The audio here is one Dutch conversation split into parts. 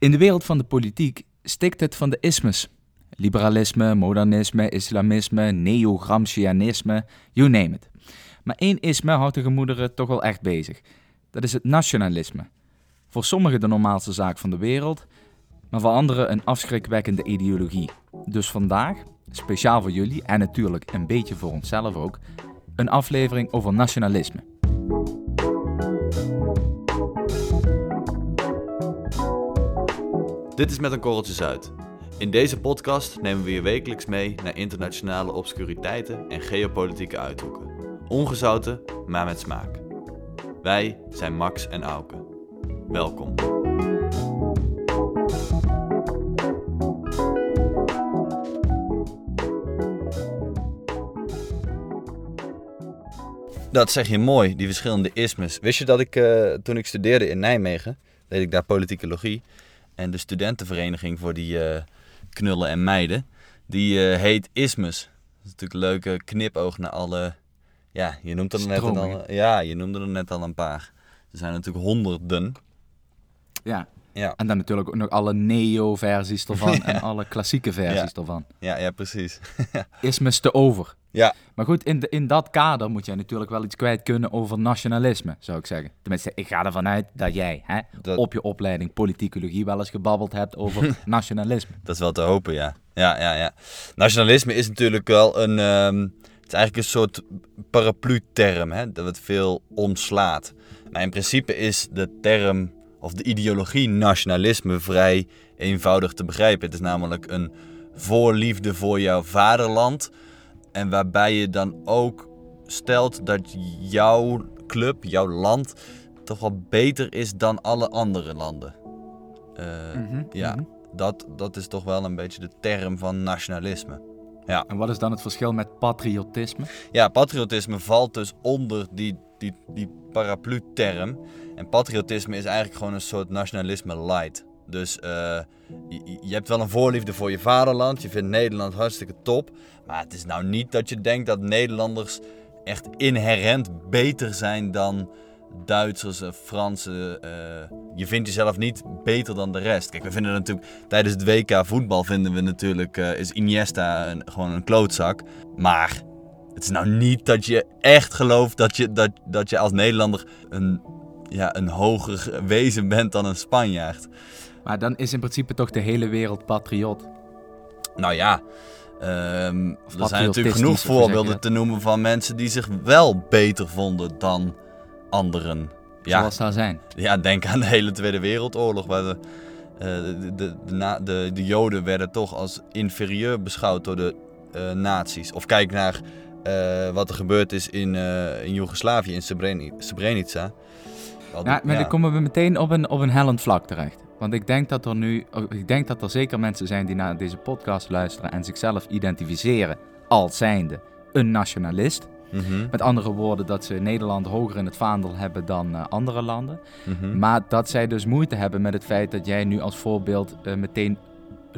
In de wereld van de politiek stikt het van de ismes. Liberalisme, modernisme, islamisme, neo-Gramscianisme, you name it. Maar één isme houdt de gemoederen toch wel echt bezig. Dat is het nationalisme. Voor sommigen de normaalste zaak van de wereld, maar voor anderen een afschrikwekkende ideologie. Dus vandaag, speciaal voor jullie en natuurlijk een beetje voor onszelf ook, een aflevering over nationalisme. Dit is Met een Korreltje Zuid. In deze podcast nemen we je wekelijks mee naar internationale obscuriteiten en geopolitieke uithoeken. Ongezouten, maar met smaak. Wij zijn Max en Auke. Welkom. Dat zeg je mooi, die verschillende ismes. Wist je dat ik eh, toen ik studeerde in Nijmegen, deed ik daar politicologie. En de studentenvereniging voor die eh, knullen en meiden, die eh, heet Ismes. Dat is natuurlijk een leuke knipoog naar alle... Ja, je noemt er net al, ja, je noemde er net al een paar. Er zijn natuurlijk honderden. Ja. Ja. En dan natuurlijk ook nog alle neo-versies ervan en alle klassieke versies ja. ervan. Ja, ja, precies. Ismes te over. Ja. Maar goed, in, de, in dat kader moet jij natuurlijk wel iets kwijt kunnen over nationalisme, zou ik zeggen. Tenminste, ik ga ervan uit dat jij hè, op je opleiding politicologie wel eens gebabbeld hebt over nationalisme. Dat is wel te hopen, ja. Ja, ja, ja. Nationalisme is natuurlijk wel een... Um, het is eigenlijk een soort paraplu-term, hè, dat het veel omslaat. Maar in principe is de term of de ideologie nationalisme vrij eenvoudig te begrijpen. Het is namelijk een voorliefde voor jouw vaderland en waarbij je dan ook stelt dat jouw club, jouw land, toch wel beter is dan alle andere landen. Uh, mm -hmm, ja, mm -hmm. dat, dat is toch wel een beetje de term van nationalisme. Ja. En wat is dan het verschil met patriotisme? Ja, patriotisme valt dus onder die, die, die paraplu-term. En patriotisme is eigenlijk gewoon een soort nationalisme light. Dus uh, je, je, hebt wel een voorliefde voor je vaderland. Je vindt Nederland hartstikke top. Maar het is nou niet dat je denkt dat Nederlanders echt inherent beter zijn dan Duitsers, Fransen. Uh, je vindt jezelf niet beter dan de rest. Kijk, we vinden natuurlijk tijdens het WK voetbal vinden we natuurlijk uh, is Iniesta een, gewoon een klootzak. Maar het is nou niet dat je echt gelooft dat je, dat, dat je als Nederlander een, ja, een hoger wezen bent dan een Spanjaard. Maar dan is in principe toch de hele wereld patriot. Nou ja, um, er zijn natuurlijk genoeg voorbeelden te noemen van mensen die zich wel beter vonden dan anderen. Ja, Zoals daar zijn. Ja, denk aan de hele Tweede Wereldoorlog, waar de, de, de, de, de, de Joden werden toch als inferieur beschouwd door de uh, nazi's. Of kijk naar uh, wat er gebeurd is in, in Joegoslavië, in Srebrenica. Ja, maar ja. dan komen we meteen op een, op een hellend vlak terecht. Want ik denk dat er nu, ik denk dat er zeker mensen zijn die naar deze podcast luisteren en zichzelf identificeren als zijnde een nationalist. Mm -hmm. Met andere woorden, dat ze Nederland hoger in het vaandel hebben dan uh, andere landen. Mm -hmm. Maar dat zij dus moeite hebben met het feit dat jij nu als voorbeeld uh, meteen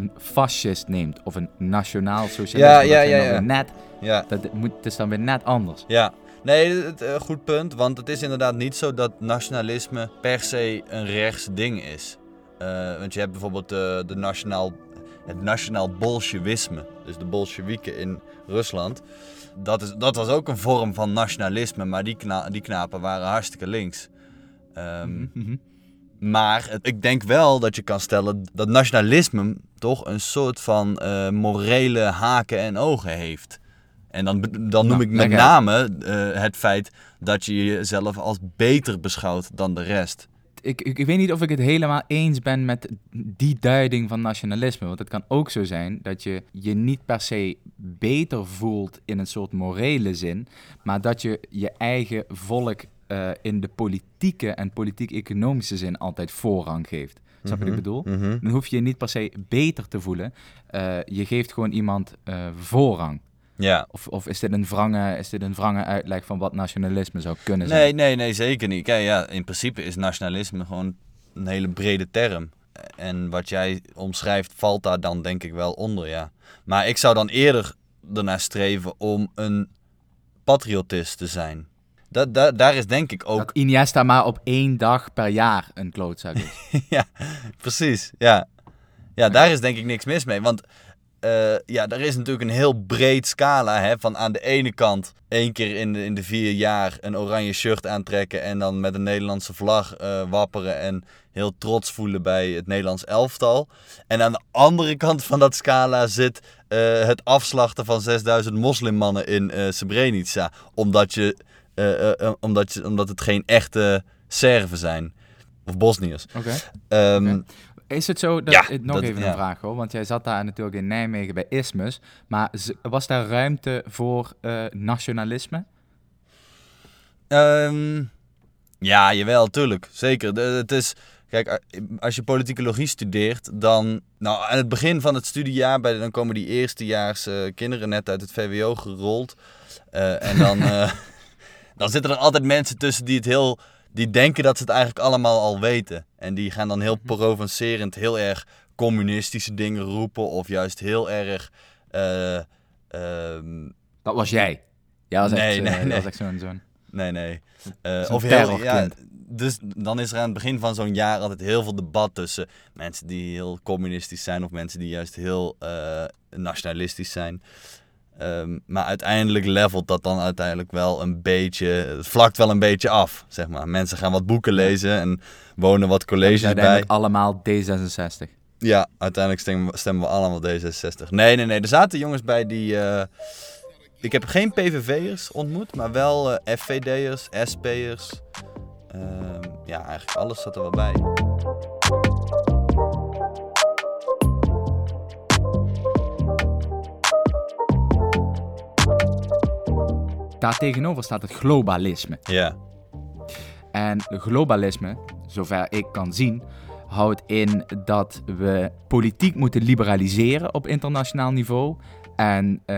een fascist neemt of een nationaal socialist. Ja, ja, ja, ja. Net, ja. Dat moet, het is dan weer net anders. Ja, Nee, het, uh, goed punt. Want het is inderdaad niet zo dat nationalisme per se een rechts ding is. Uh, want je hebt bijvoorbeeld uh, de nationaal, het nationaal bolsjewisme. Dus de bolsjewieken in Rusland. Dat, is, dat was ook een vorm van nationalisme. Maar die, kna die knapen waren hartstikke links. Um, mm -hmm. Maar het, ik denk wel dat je kan stellen dat nationalisme toch een soort van uh, morele haken en ogen heeft. En dan, dan noem nou, ik met name uh, het feit dat je jezelf als beter beschouwt dan de rest. Ik, ik, ik, weet niet of ik het helemaal eens ben met die duiding van nationalisme. Want het kan ook zo zijn dat je je niet per se beter voelt in een soort morele zin, maar dat je je eigen volk uh, in de politieke en politiek-economische zin altijd voorrang geeft. Snap je wat ik bedoel? Mm -hmm. Dan hoef je je niet per se beter te voelen. Uh, je geeft gewoon iemand uh, voorrang. Ja. Of, of is, dit een wrange, is dit een wrange uitleg van wat nationalisme zou kunnen nee, zijn? Nee, nee, zeker niet. Kijk, ja, in principe is nationalisme gewoon een hele brede term. En wat jij omschrijft valt daar dan denk ik wel onder, ja. Maar ik zou dan eerder ernaar streven om een patriotist te zijn. Da, da, daar is denk ik ook... Dat Iniesta maar op één dag per jaar een klootzak is. ja, precies. Ja. ja, daar is denk ik niks mis mee. Want uh, ja, er is natuurlijk een heel breed scala. Hè, van aan de ene kant één keer in de, in de vier jaar een oranje shirt aantrekken. En dan met een Nederlandse vlag uh, wapperen. En heel trots voelen bij het Nederlands elftal. En aan de andere kant van dat scala zit uh, het afslachten van 6000 moslimmannen in Srebrenica. Omdat, je, omdat, je, omdat het geen echte Serven zijn. Of Bosniërs. Oké. Okay. Um, okay. Is het zo, dat, ja, nog even een vraag hoor, want jij zat daar natuurlijk in Nijmegen bij Ismus, maar was daar ruimte voor uh, nationalisme? Um, ja, jawel, tuurlijk, zeker. De, het is, kijk, als je politieke studeert, dan, nou, aan het begin van het studiejaar, bij, dan komen die eerstejaars uh, kinderen net uit het VWO gerold. Uh, en dan, dan zitten er altijd mensen tussen die het heel die denken dat ze het eigenlijk allemaal al weten. En die gaan dan heel mhm. provocerend heel erg communistische dingen roepen. Of juist heel erg... Uh, dat was jij? Ja, was nee, echt, nee, uh, nee. was zo'n... zo'n nee, nee. Uh, of heel, ja, dus dan is er aan het begin van zo'n jaar altijd heel veel debat tussen mensen die heel communistisch zijn of mensen die juist heel nationalistisch zijn. Ehm, maar uiteindelijk levelt dat dan uiteindelijk wel een beetje, het vlakt wel een beetje af, zeg maar. Mensen gaan wat boeken lezen en wonen wat colleges uiteindelijk bij. allemaal D66. Ja, uiteindelijk stemmen we, stemmen we allemaal D66. Nee, nee, nee. Er zaten jongens bij die... Uh, ik heb geen PVV'ers ontmoet, maar wel uh, eh, FVD'ers, SP'ers. Uh, ja, eigenlijk alles zat er wel bij. Daartegenover staat het globalisme. Ja. En globalisme, zover ik kan zien, houdt in dat we politiek moeten liberaliseren op internationaal niveau. En uh,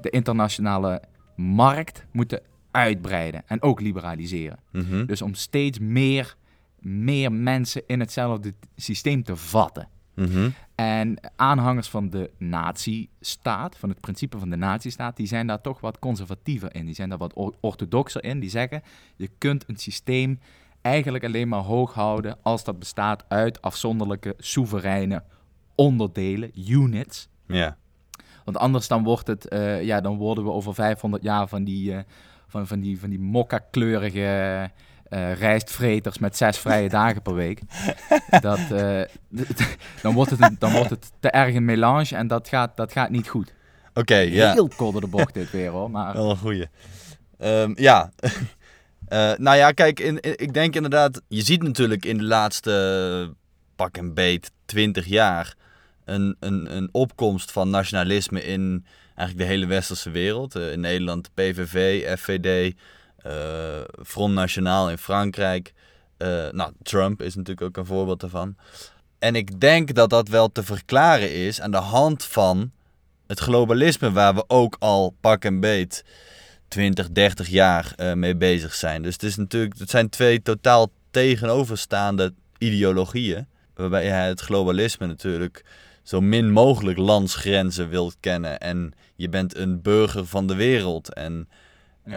de internationale markt moeten uitbreiden en ook liberaliseren. Mm Dus om steeds meer, meer mensen in hetzelfde systeem te vatten. Mhm. En aanhangers van de nazistaat, van het principe van de nazistaat, die zijn daar toch wat conservatiever in. Die zijn daar wat orthodoxer in. Die zeggen, je kunt een systeem eigenlijk alleen maar hoog houden als dat bestaat uit afzonderlijke, soevereine onderdelen, units. Ja. Want anders dan wordt het, uh, ja, dan worden we over 500 jaar van die, uh, van, van die, van die mokka-kleurige uh, rijstvreters met zes vrije dagen per week. Dat, uh, dan, wordt het dan wordt het te erg een melange en dat gaat, dat gaat niet goed. Oké, ja. Heel de bocht dit weer hoor. Maar... Wel een goeie. Um, ja. uh, nou ja, kijk, in, in, ik denk inderdaad, je ziet natuurlijk in de laatste pak en beet 20 jaar een, een, een opkomst van nationalisme in eigenlijk de hele westerse wereld. in Nederland PVV, FVD, Front National in Frankrijk. Uh, nou, Trump is natuurlijk ook een voorbeeld daarvan. En ik denk dat dat wel te verklaren is aan de hand van het globalisme waar we ook al pak en beet 20, 30 jaar uh, mee bezig zijn. Dus het, is natuurlijk, het zijn twee totaal tegenoverstaande ideologieën. Waarbij hij het globalisme natuurlijk zo min mogelijk landsgrenzen wilt kennen. En je bent een burger van de wereld. En uh,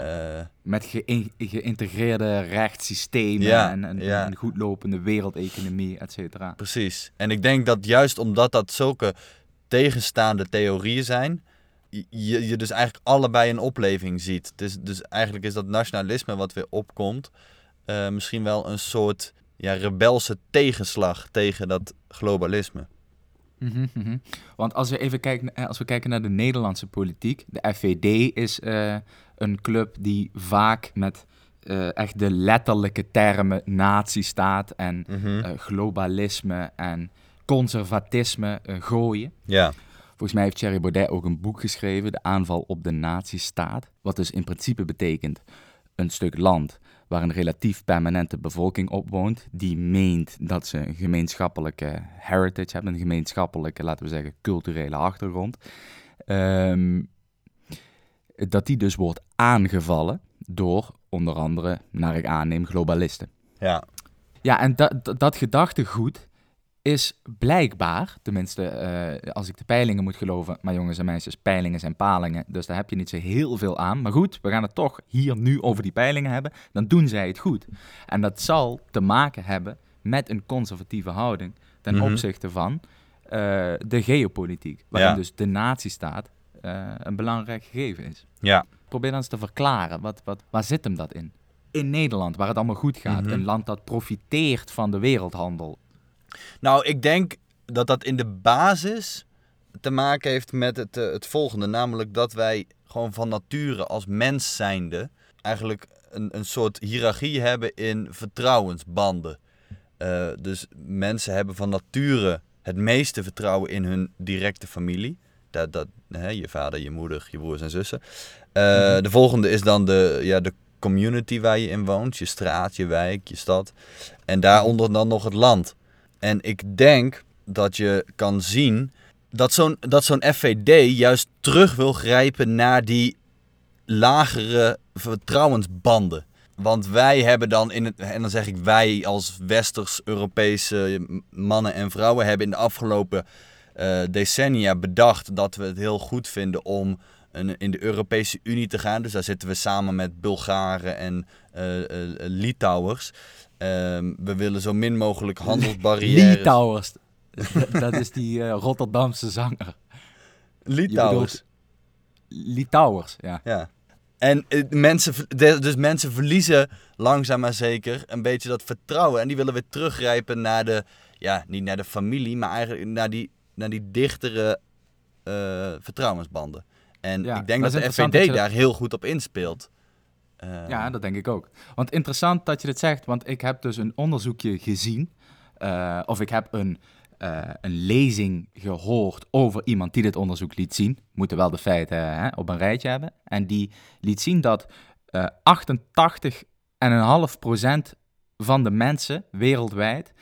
Met ge geïntegreerde rechtssystemen en, en, ja. en goedlopende wereldeconomie, et cetera. Precies. En ik denk dat juist omdat dat zulke tegenstaande theorieën zijn, je, je dus eigenlijk allebei een opleving ziet. Dus, dus eigenlijk is dat nationalisme wat weer opkomt, uh, misschien wel een soort ja, rebelse tegenslag tegen dat globalisme. Mm -hmm. Want als we even kijken, eh, als we kijken naar de Nederlandse politiek, de FVD is uh, een club die vaak met uh, echt de letterlijke termen nazistaat en mm -hmm. globalisme en conservatisme gooien. Ja. Volgens mij heeft Thierry Baudet ook een boek geschreven, De aanval op de nazistaat. Wat dus in principe betekent een stuk land waar een relatief permanente bevolking op woont, die meent dat ze een gemeenschappelijke heritage hebben, een gemeenschappelijke, laten we zeggen, culturele achtergrond. Um, dat die dus wordt aangevallen door onder andere, naar ik aanneem, globalisten. Ja. Ja, en dat, dat, gedachtegoed is blijkbaar, tenminste eh, als ik de peilingen moet geloven, maar jongens en meisjes, peilingen zijn palingen, dus daar heb je niet zo heel veel aan. Maar goed, we gaan het toch hier nu over die peilingen hebben, dan doen zij het goed. En dat zal te maken hebben met een conservatieve houding ten Mhm. opzichte van eh, de geopolitiek, waarin Ja. dus de natiestaat eh een belangrijk gegeven is. Ja. Probeer dan eens te verklaren, wat, wat, waar zit hem dat in? In Nederland, waar het allemaal goed gaat, Mhm. een land dat profiteert van de wereldhandel. Nou, ik denk dat dat in de basis te maken heeft met het, eh, het volgende. Namelijk dat wij gewoon van nature als mens zijnde eigenlijk een, een soort hiërarchie hebben in vertrouwensbanden. Eh, dus mensen hebben van nature het meeste vertrouwen in hun directe familie. Dat, dat, hè, je vader, je moeder, je broers en zussen. Eh, Mhm. De volgende is dan de, ja, de community waar je in woont. Je straat, je wijk, je stad. En daaronder dan nog het land. En ik denk dat je kan zien dat zo'n, dat zo'n FVD juist terug wil grijpen naar die lagere vertrouwensbanden. Want wij hebben dan in het, en dan zeg ik wij als westers-Europese mannen en vrouwen hebben in de afgelopen eh, decennia bedacht dat we het heel goed vinden om een, in de Europese Unie te gaan. Dus daar zitten we samen met Bulgaren en eh, Litouwers. Ehm, we willen zo min mogelijk handelsbarrières. Litouwers. Dat- is die Rotterdamse zanger. Litouwers. Litouwers, ja. Ja. En mensen, dus mensen verliezen langzaam maar zeker een beetje dat vertrouwen. En die willen weer teruggrijpen naar de, ja, niet naar de familie, maar eigenlijk naar die, naar die dichtere eh, vertrouwensbanden. En Ja, ik denk dat de FVD dat daar heel goed op inspeelt. Eh, Ja, dat denk ik ook. Want interessant dat je dit zegt, want ik heb dus een onderzoekje gezien. eh, of ik heb een, een lezing gehoord over iemand die dit onderzoek liet zien. Moeten wel de feiten hè, op een rijtje hebben. En die liet zien dat eh 88,5% van de mensen wereldwijd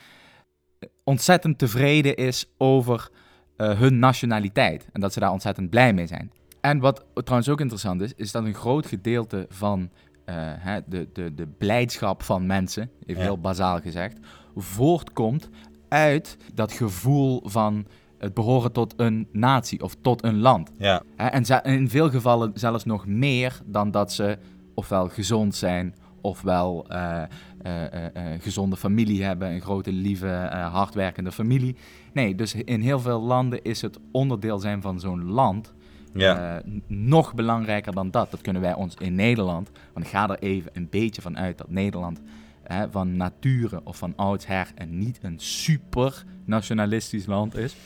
ontzettend tevreden is over eh, hun nationaliteit. En dat ze daar ontzettend blij mee zijn. En wat trouwens ook interessant is, is dat een groot gedeelte van eh, hè, de, de, de blijdschap van mensen, even Ja. heel bazaal gezegd, voortkomt uit dat gevoel van het behoren tot een natie of tot een land. Ja, Hè, En in veel gevallen zelfs nog meer dan dat ze ofwel gezond zijn, ofwel eh, eh, gezonde familie hebben, een grote, lieve, hardwerkende familie. Nee, dus in heel veel landen is het onderdeel zijn van zo'n land ja. nog belangrijker dan dat. Dat kunnen wij ons in Nederland, want ik ga er even een beetje van uit dat Nederland hè, van nature of van oudsher en niet een super nationalistisch land is.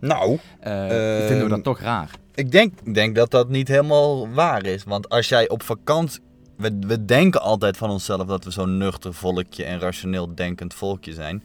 nou, eh, Ehm, vinden we dat toch raar. Ik denk, ik denk dat dat niet helemaal waar is. Want als jij op vakantie. We, we denken altijd van onszelf dat we zo'n nuchter volkje en rationeel denkend volkje zijn.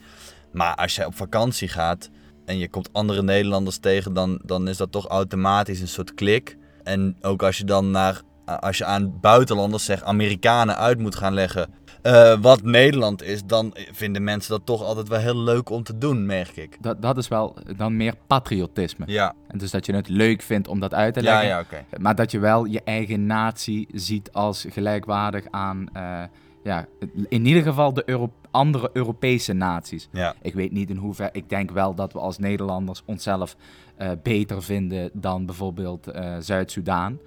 Maar als jij op vakantie gaat en je komt andere Nederlanders tegen, dan, dan is dat toch automatisch een soort klik. En ook als je dan naar, als je aan buitenlanders, zeg Amerikanen, uit moet gaan leggen eh, wat Nederland is, dan vinden mensen dat toch altijd wel heel leuk om te doen, merk ik. Dat, dat is wel dan meer patriotisme. Ja, En dus dat je het leuk vindt om dat uit te ja, leggen. ja, oké. Maar dat je wel je eigen natie ziet als gelijkwaardig aan, eh, ja, in ieder geval de Euro- andere Europese naties. Ja. Ik weet niet in hoeverre, ik denk wel dat we als Nederlanders onszelf eh, beter vinden dan bijvoorbeeld Zuid-Soedan.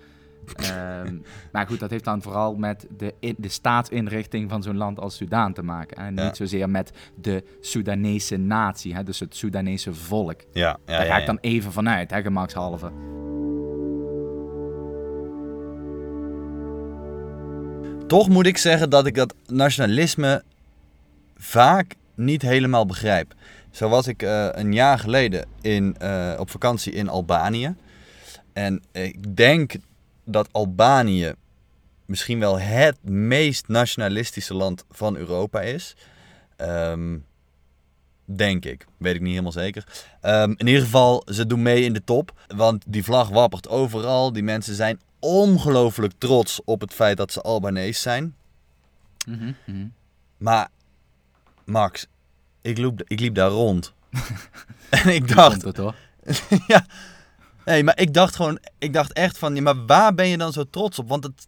Ehm, maar goed, dat heeft dan vooral met de, in- de staatsinrichting van zo'n land als Soedan te maken. En Ja. niet zozeer met de Soedanese natie, hè, dus het Soedanese volk. Ja, ja, Daar ga ik dan even vanuit, hè, gemakshalve. Toch moet ik zeggen dat ik dat nationalisme vaak niet helemaal begrijp. Zo was ik eh, een jaar geleden in, eh, op vakantie in Albanië. En ik denk dat Albanië misschien wel het meest nationalistische land van Europa is. Ehm, denk ik. Weet ik niet helemaal zeker. Ehm, in ieder geval, ze doen mee in de top. Want die vlag wappert overal. Die mensen zijn ongelooflijk trots op het feit dat ze Albanees zijn. Mhm, mhm. Maar, Max, ik liep, ik liep daar rond. en ik dacht, het hoor. ja. Nee, maar ik dacht gewoon, ik dacht echt van, ja, maar waar ben je dan zo trots op? Want het,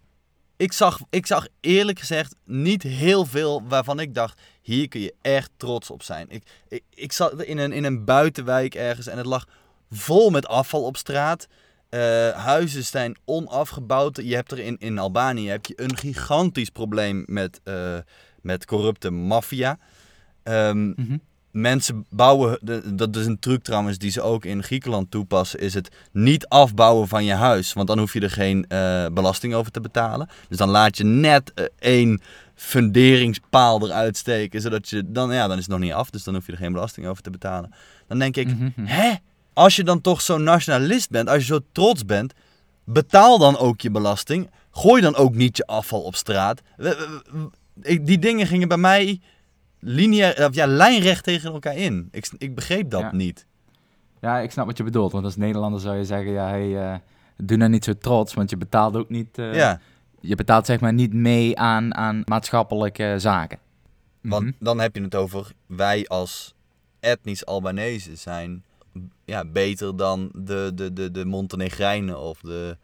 ik, zag, ik zag eerlijk gezegd niet heel veel waarvan ik dacht, Hier kun je echt trots op zijn. Ik, ik, ik zat in een, in een buitenwijk ergens en het lag vol met afval op straat. Uh, huizen zijn onafgebouwd. Je hebt er in, in Albanië heb je een gigantisch probleem met, uh, met corrupte maffia. Mm -hmm mensen bouwen, dat is een truc trouwens die ze ook in Griekenland toepassen, is het niet afbouwen van je huis. Want dan hoef je er geen uh, belasting over te betalen. Dus dan laat je net uh, één funderingspaal eruit steken, zodat je, dan, ja, dan is het nog niet af, dus dan hoef je er geen belasting over te betalen. Dan denk ik, mm -hmm. hè? Als je dan toch zo'n nationalist bent, als je zo trots bent, betaal dan ook je belasting. Gooi dan ook niet je afval op straat. Die dingen gingen bij mij lineair, of ja, lijnrecht tegen elkaar in. Ik, ik begreep dat ja. niet. Ja, ik snap wat je bedoelt. Want als Nederlander zou je zeggen, ja, hey, uh, doe nou niet zo trots, want je betaalt ook niet... Uh, ja. Je betaalt zeg maar niet mee aan, aan maatschappelijke zaken. Want Mhm. dan heb je het over, wij als etnisch Albanese zijn ja, beter dan de, de, de, de Montenegrijnen of de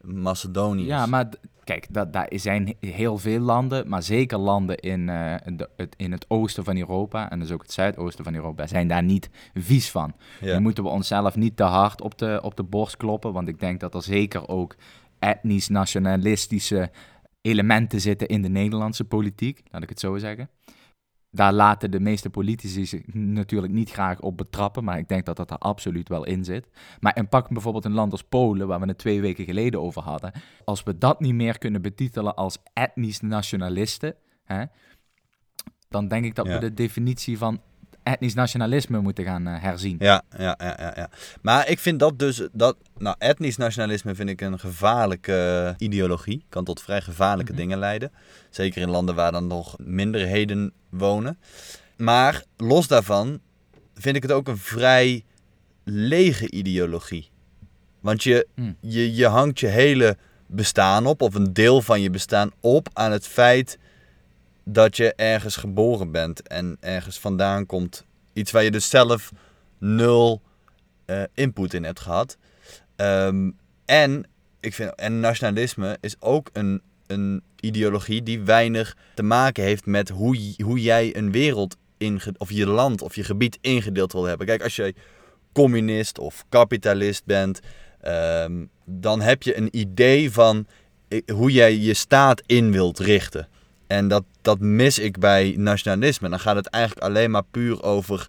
Macedoniërs. Ja, maar kijk, dat, daar zijn heel veel landen, maar zeker landen in, eh, de, het, in het oosten van Europa, en dus ook het zuidoosten van Europa, zijn daar niet vies van. Ja. Nu moeten we onszelf niet te hard op de, op de borst kloppen, want ik denk dat er zeker ook etnisch-nationalistische elementen zitten in de Nederlandse politiek, laat ik het zo zeggen. Daar laten de meeste politici zich natuurlijk niet graag op betrappen, maar ik denk dat dat er absoluut wel in zit. Maar en pak bijvoorbeeld een land als Polen, waar we het twee weken geleden over hadden. Als we dat niet meer kunnen betitelen als etnisch nationalisten, hè, dan denk ik dat Ja. we de definitie van etnisch nationalisme moeten gaan eh, herzien. Ja, ja, ja, ja, ja. Maar ik vind dat dus, dat, nou, etnisch nationalisme vind ik een gevaarlijke ideologie. Kan tot vrij gevaarlijke Mhm. dingen leiden. Zeker in landen waar dan nog minderheden wonen. Maar los daarvan vind ik het ook een vrij lege ideologie. Want je, Hmm. je, je hangt je hele bestaan op, of een deel van je bestaan op, aan het feit dat je ergens geboren bent en ergens vandaan komt. Iets waar je dus zelf nul eh, input in hebt gehad. Ehm, en, ik vind, en nationalisme is ook een, een ideologie die weinig te maken heeft met hoe, hoe jij een wereld inge, of je land of je gebied ingedeeld wil hebben. Kijk, als jij communist of kapitalist bent, ehm, dan heb je een idee van eh, hoe jij je staat in wilt richten. En dat, dat mis ik bij nationalisme. Dan gaat het eigenlijk alleen maar puur over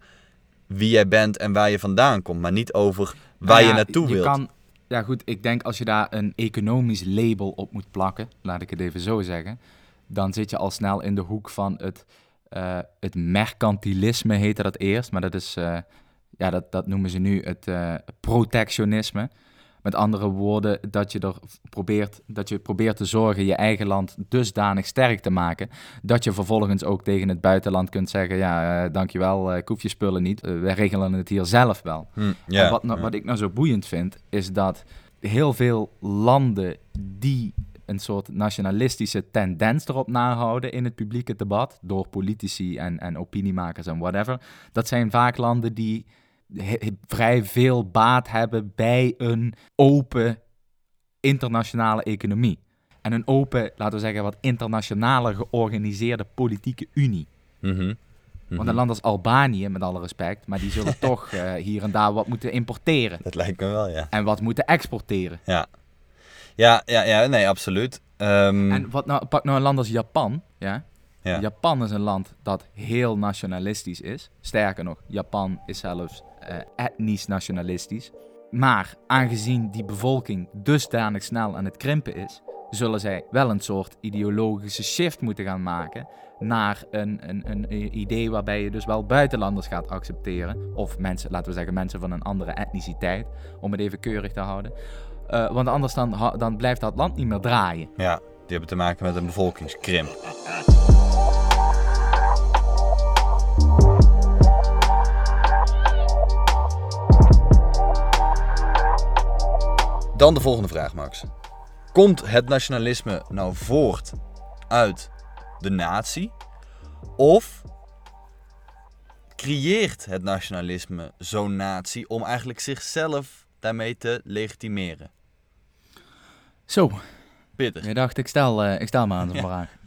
wie jij bent en waar je vandaan komt, maar niet over waar Nou je naartoe je wilt. Kan, ja goed, ik denk als je daar een economisch label op moet plakken, laat ik het even zo zeggen, dan zit je al snel in de hoek van het, eh, het mercantilisme, heette dat eerst, maar dat is, eh, ja, dat, dat noemen ze nu het eh, protectionisme. Met andere woorden, dat je er probeert, dat je probeert te zorgen je eigen land dusdanig sterk te maken, dat je vervolgens ook tegen het buitenland kunt zeggen, ja, eh, dankjewel, eh, ik hoef je spullen niet, Eh, wij regelen het hier zelf wel. Hm, wat, nou- wat ik nou zo boeiend vind, is dat heel veel landen die een soort nationalistische tendens erop nahouden in het publieke debat, door politici en, en opiniemakers en whatever, dat zijn vaak landen die vrij veel baat hebben bij een open internationale economie. En een open, laten we zeggen, wat internationaler georganiseerde politieke unie. Mhm. Want Mhm. een land als Albanië, met alle respect, maar die zullen toch eh, hier en daar wat moeten importeren. Dat lijkt me wel, ja. En wat moeten exporteren. Ja, ja, ja, ja nee, absoluut. Ehm, En wat nou, pak nou een land als Japan. Ja? Ja. Japan is een land dat heel nationalistisch is. Sterker nog, Japan is zelfs eh, etnisch nationalistisch. Maar aangezien die bevolking dusdanig snel aan het krimpen is, zullen zij wel een soort ideologische shift moeten gaan maken naar een, een, een idee waarbij je dus wel buitenlanders gaat accepteren. Of mensen, laten we zeggen, mensen van een andere etniciteit, om het even keurig te houden. Eh, want anders dan, dan blijft dat land niet meer draaien. ja, die hebben te maken met een bevolkingskrimp. Dan de volgende vraag, Max. Komt het nationalisme nou voort uit de natie? Of creëert het nationalisme zo'n natie om eigenlijk zichzelf daarmee te legitimeren? Zo, Pittig. je dacht, ik stel, eh, ik stel maar aan de vraag.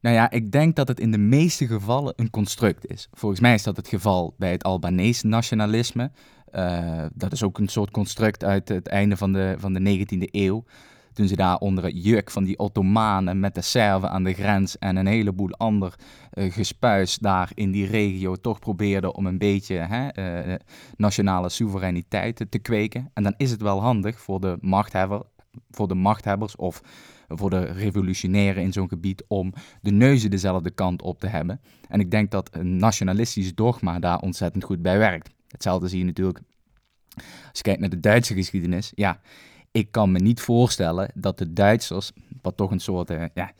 Nou ja, ik denk dat het in de meeste gevallen een construct is. Volgens mij is dat het geval bij het Albanese nationalisme. Uh, dat is ook een soort construct uit het einde van de, van de 19e eeuw. Toen ze daar onder het juk van die Ottomanen met de Serven aan de grens en een heleboel ander uh, gespuis daar in die regio toch probeerden om een beetje hè, uh, nationale soevereiniteit te kweken. En dan is het wel handig voor de, machthebber, voor de machthebbers of voor de revolutionairen in zo'n gebied om de neuzen dezelfde kant op te hebben. En ik denk dat een nationalistisch dogma daar ontzettend goed bij werkt. Hetzelfde zie je natuurlijk als je kijkt naar de Duitse geschiedenis. Ja, ik kan me niet voorstellen dat de Duitsers, wat toch een soort, uh, ja,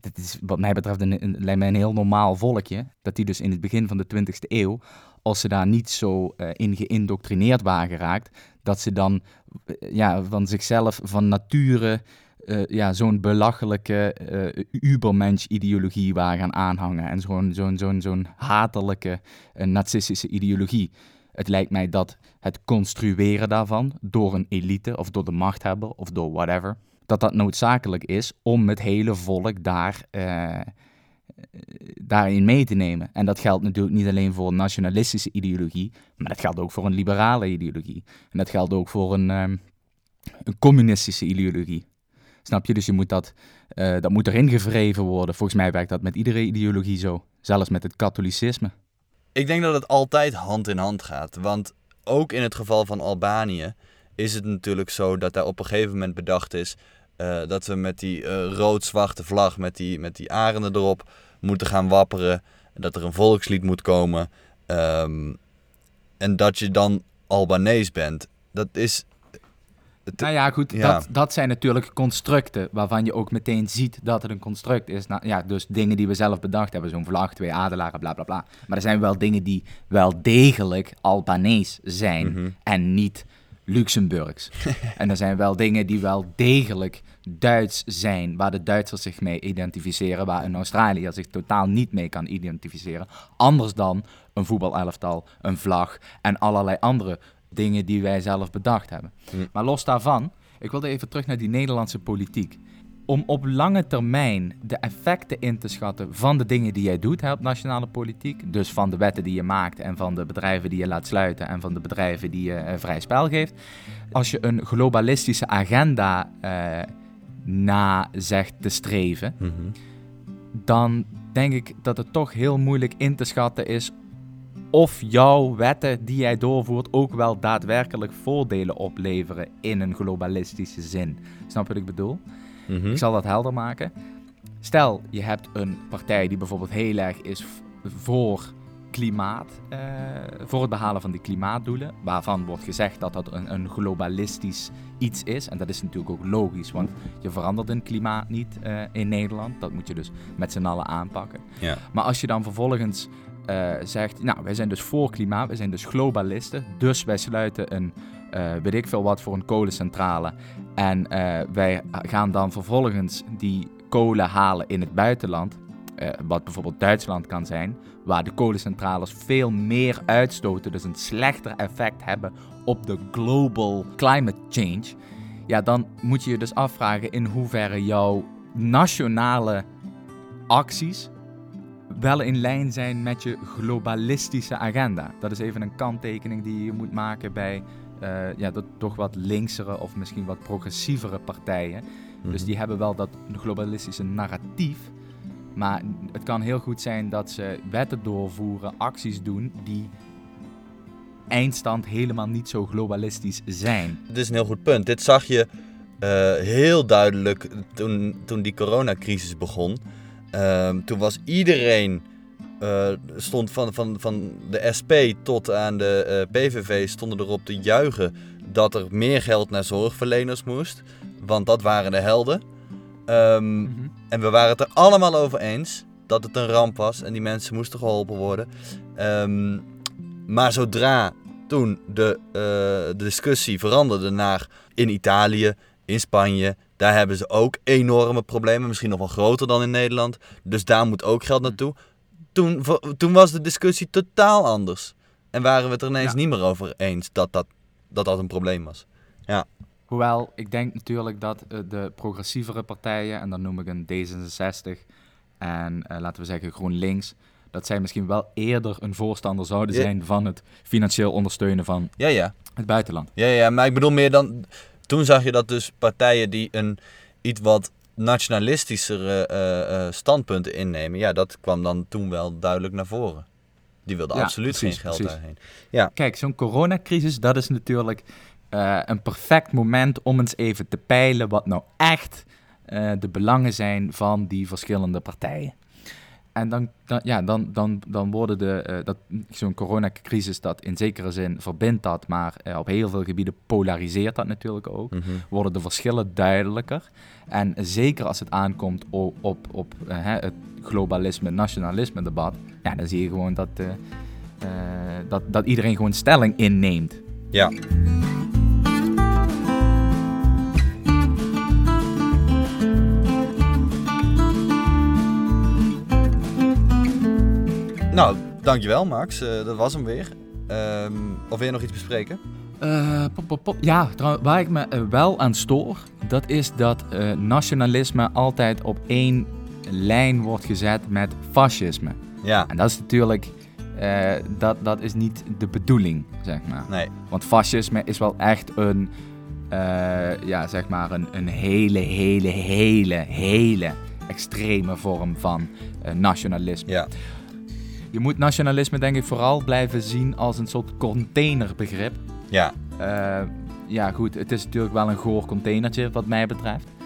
dat is wat mij betreft een, een, een heel normaal volkje, dat die dus in het begin van de 20e eeuw, als ze daar niet zo uh, in geïndoctrineerd waren geraakt, dat ze dan uh, ja, van zichzelf van nature ja, zo'n belachelijke ubermensch-ideologie waren gaan aanhangen. En zo'n zo'n zo'n zo'n hatelijke nazistische ideologie. Het lijkt mij dat het construeren daarvan door een elite of door de machthebber of door whatever, dat dat noodzakelijk is om het hele volk daar, daarin mee te nemen. En dat geldt natuurlijk niet alleen voor een nationalistische ideologie, maar dat geldt ook voor een liberale ideologie. En dat geldt ook voor een, um, een communistische ideologie. Snap je? Dus je moet dat, uh, dat moet erin gevreven worden. Volgens mij werkt dat met iedere ideologie zo. Zelfs met het katholicisme. Ik denk dat het altijd hand in hand gaat. Want ook in het geval van Albanië is het natuurlijk zo dat daar op een gegeven moment bedacht is... Uh, dat we met die uh, rood-zwarte vlag, met die, met die arenden erop, moeten gaan wapperen. Dat er een volkslied moet komen. Um, en dat je dan Albanees bent. Dat is nou ja, goed, ja. Dat, dat zijn natuurlijk constructen waarvan je ook meteen ziet dat het een construct is. Nou, ja, dus dingen die we zelf bedacht hebben, zo'n vlag, twee adelaren, bla bla bla. Maar er zijn wel dingen die wel degelijk Albanees zijn mm -hmm. en niet Luxemburgs. en er zijn wel dingen die wel degelijk Duits zijn, waar de Duitsers zich mee identificeren, waar een Australiër zich totaal niet mee kan identificeren. Anders dan een voetbalelftal, een vlag en allerlei andere dingen die wij zelf bedacht hebben. Mm. Maar los daarvan, ik wilde even terug naar die Nederlandse politiek. Om op lange termijn de effecten in te schatten van de dingen die jij doet hè, op nationale politiek, dus van de wetten die je maakt en van de bedrijven die je laat sluiten en van de bedrijven die je vrij spel geeft. Als je een globalistische agenda uh, na zegt te streven, mm -hmm. dan denk ik dat het toch heel moeilijk in te schatten is of jouw wetten die jij doorvoert ook wel daadwerkelijk voordelen opleveren in een globalistische zin. Snap je wat ik bedoel? Mm -hmm. Ik zal dat helder maken. Stel, je hebt een partij die bijvoorbeeld heel erg is voor klimaat, uh, voor het behalen van die klimaatdoelen, waarvan wordt gezegd dat dat een, een, globalistisch iets is. En dat is natuurlijk ook logisch, want je verandert een klimaat niet uh, in Nederland. Dat moet je dus met z'n allen aanpakken. Ja. Maar als je dan vervolgens uh, zegt, nou, wij zijn dus voor klimaat, wij zijn dus globalisten, dus wij sluiten een, uh, weet ik veel wat, voor een kolencentrale. En uh, wij gaan dan vervolgens die kolen halen in het buitenland, wat bijvoorbeeld Duitsland kan zijn, waar de kolencentrales veel meer uitstoten, dus een slechter effect hebben op de global climate change. Ja, dan moet je je dus afvragen in hoeverre jouw nationale acties wel in lijn zijn met je globalistische agenda. Dat is even een kanttekening die je moet maken bij uh, ja, dat toch wat linksere of misschien wat progressievere partijen. Dus die hebben wel dat globalistische narratief. Maar het kan heel goed zijn dat ze wetten doorvoeren, acties doen die eindstand helemaal niet zo globalistisch zijn. Dit is een heel goed punt. Dit zag je uh, heel duidelijk toen, toen die coronacrisis begon. Um, toen was iedereen, uh, stond van, van, van de SP tot aan de uh, PVV, stonden erop te juichen dat er meer geld naar zorgverleners moest. Want dat waren de helden. Um, mm-hmm. En we waren het er allemaal over eens dat het een ramp was en die mensen moesten geholpen worden. Um, maar zodra toen de, uh, de discussie veranderde naar in Italië, in Spanje, daar hebben ze ook enorme problemen, misschien nog wel groter dan in Nederland. Dus daar moet ook geld naartoe. Toen, toen was de discussie totaal anders. En waren we het er ineens ja. niet meer over eens dat dat, dat dat een probleem was. Ja. Hoewel, ik denk natuurlijk dat de progressievere partijen, en dan noem ik een D66, en eh, laten we zeggen GroenLinks, dat zij misschien wel eerder een voorstander zouden Ja. zijn van het financieel ondersteunen van Ja, ja. het buitenland. Ja, ja, maar ik bedoel meer dan... Toen zag je dat dus partijen die een iets wat nationalistischere eh, eh, standpunten innemen... Ja, dat kwam dan toen wel duidelijk naar voren. Die wilden Ja, absoluut precies, geen geld precies. daarheen. Kijk, zo'n coronacrisis, dat is natuurlijk eh, een perfect moment om eens even te peilen wat nou echt eh, de belangen zijn van die verschillende partijen. En dan, dan, ja, dan, dan, dan worden de, eh, dat, zo'n coronacrisis dat in zekere zin verbindt dat, maar eh, op heel veel gebieden polariseert dat natuurlijk ook. Mhm. Worden de verschillen duidelijker. En zeker als het aankomt op, op, op eh, het globalisme, nationalisme debat, ja, dan zie je gewoon dat, dat, dat iedereen gewoon stelling inneemt. Ja. Nou, dankjewel Max. Eh, dat was hem weer. Ehm, of wil je nog iets bespreken? Eh, pop, pop, pop. Ja, trouw- waar ik me eh, wel aan stoor, dat is dat nationalisme altijd op één lijn wordt gezet met fascisme. Ja. En dat is natuurlijk, dat, dat is niet de bedoeling, zeg maar. Nee. Want fascisme is wel echt een, ja, zeg maar een, een hele, hele, hele, hele extreme vorm van nationalisme. Ja. Je moet nationalisme denk ik vooral blijven zien als een soort containerbegrip. Ja. Eh, ja, goed, het is natuurlijk wel een goor containertje wat mij betreft.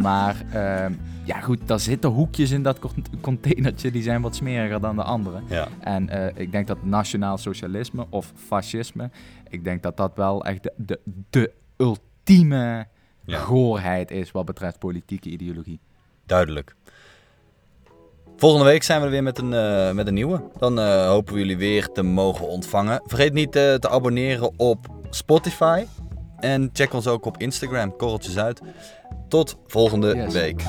Maar eh, ja, goed, daar zitten hoekjes in dat cont- containertje die zijn wat smeriger dan de andere. Ja. En eh, ik denk dat nationaal socialisme of fascisme, ik denk dat dat wel echt de, de, de ultieme Ja. goorheid is wat betreft politieke ideologie. Duidelijk. Volgende week zijn we er weer met een, eh, met een nieuwe. Dan eh, hopen we jullie weer te mogen ontvangen. Vergeet niet eh, te abonneren op Spotify. En check ons ook op Instagram, korreltjes uit. Tot volgende Yes. week.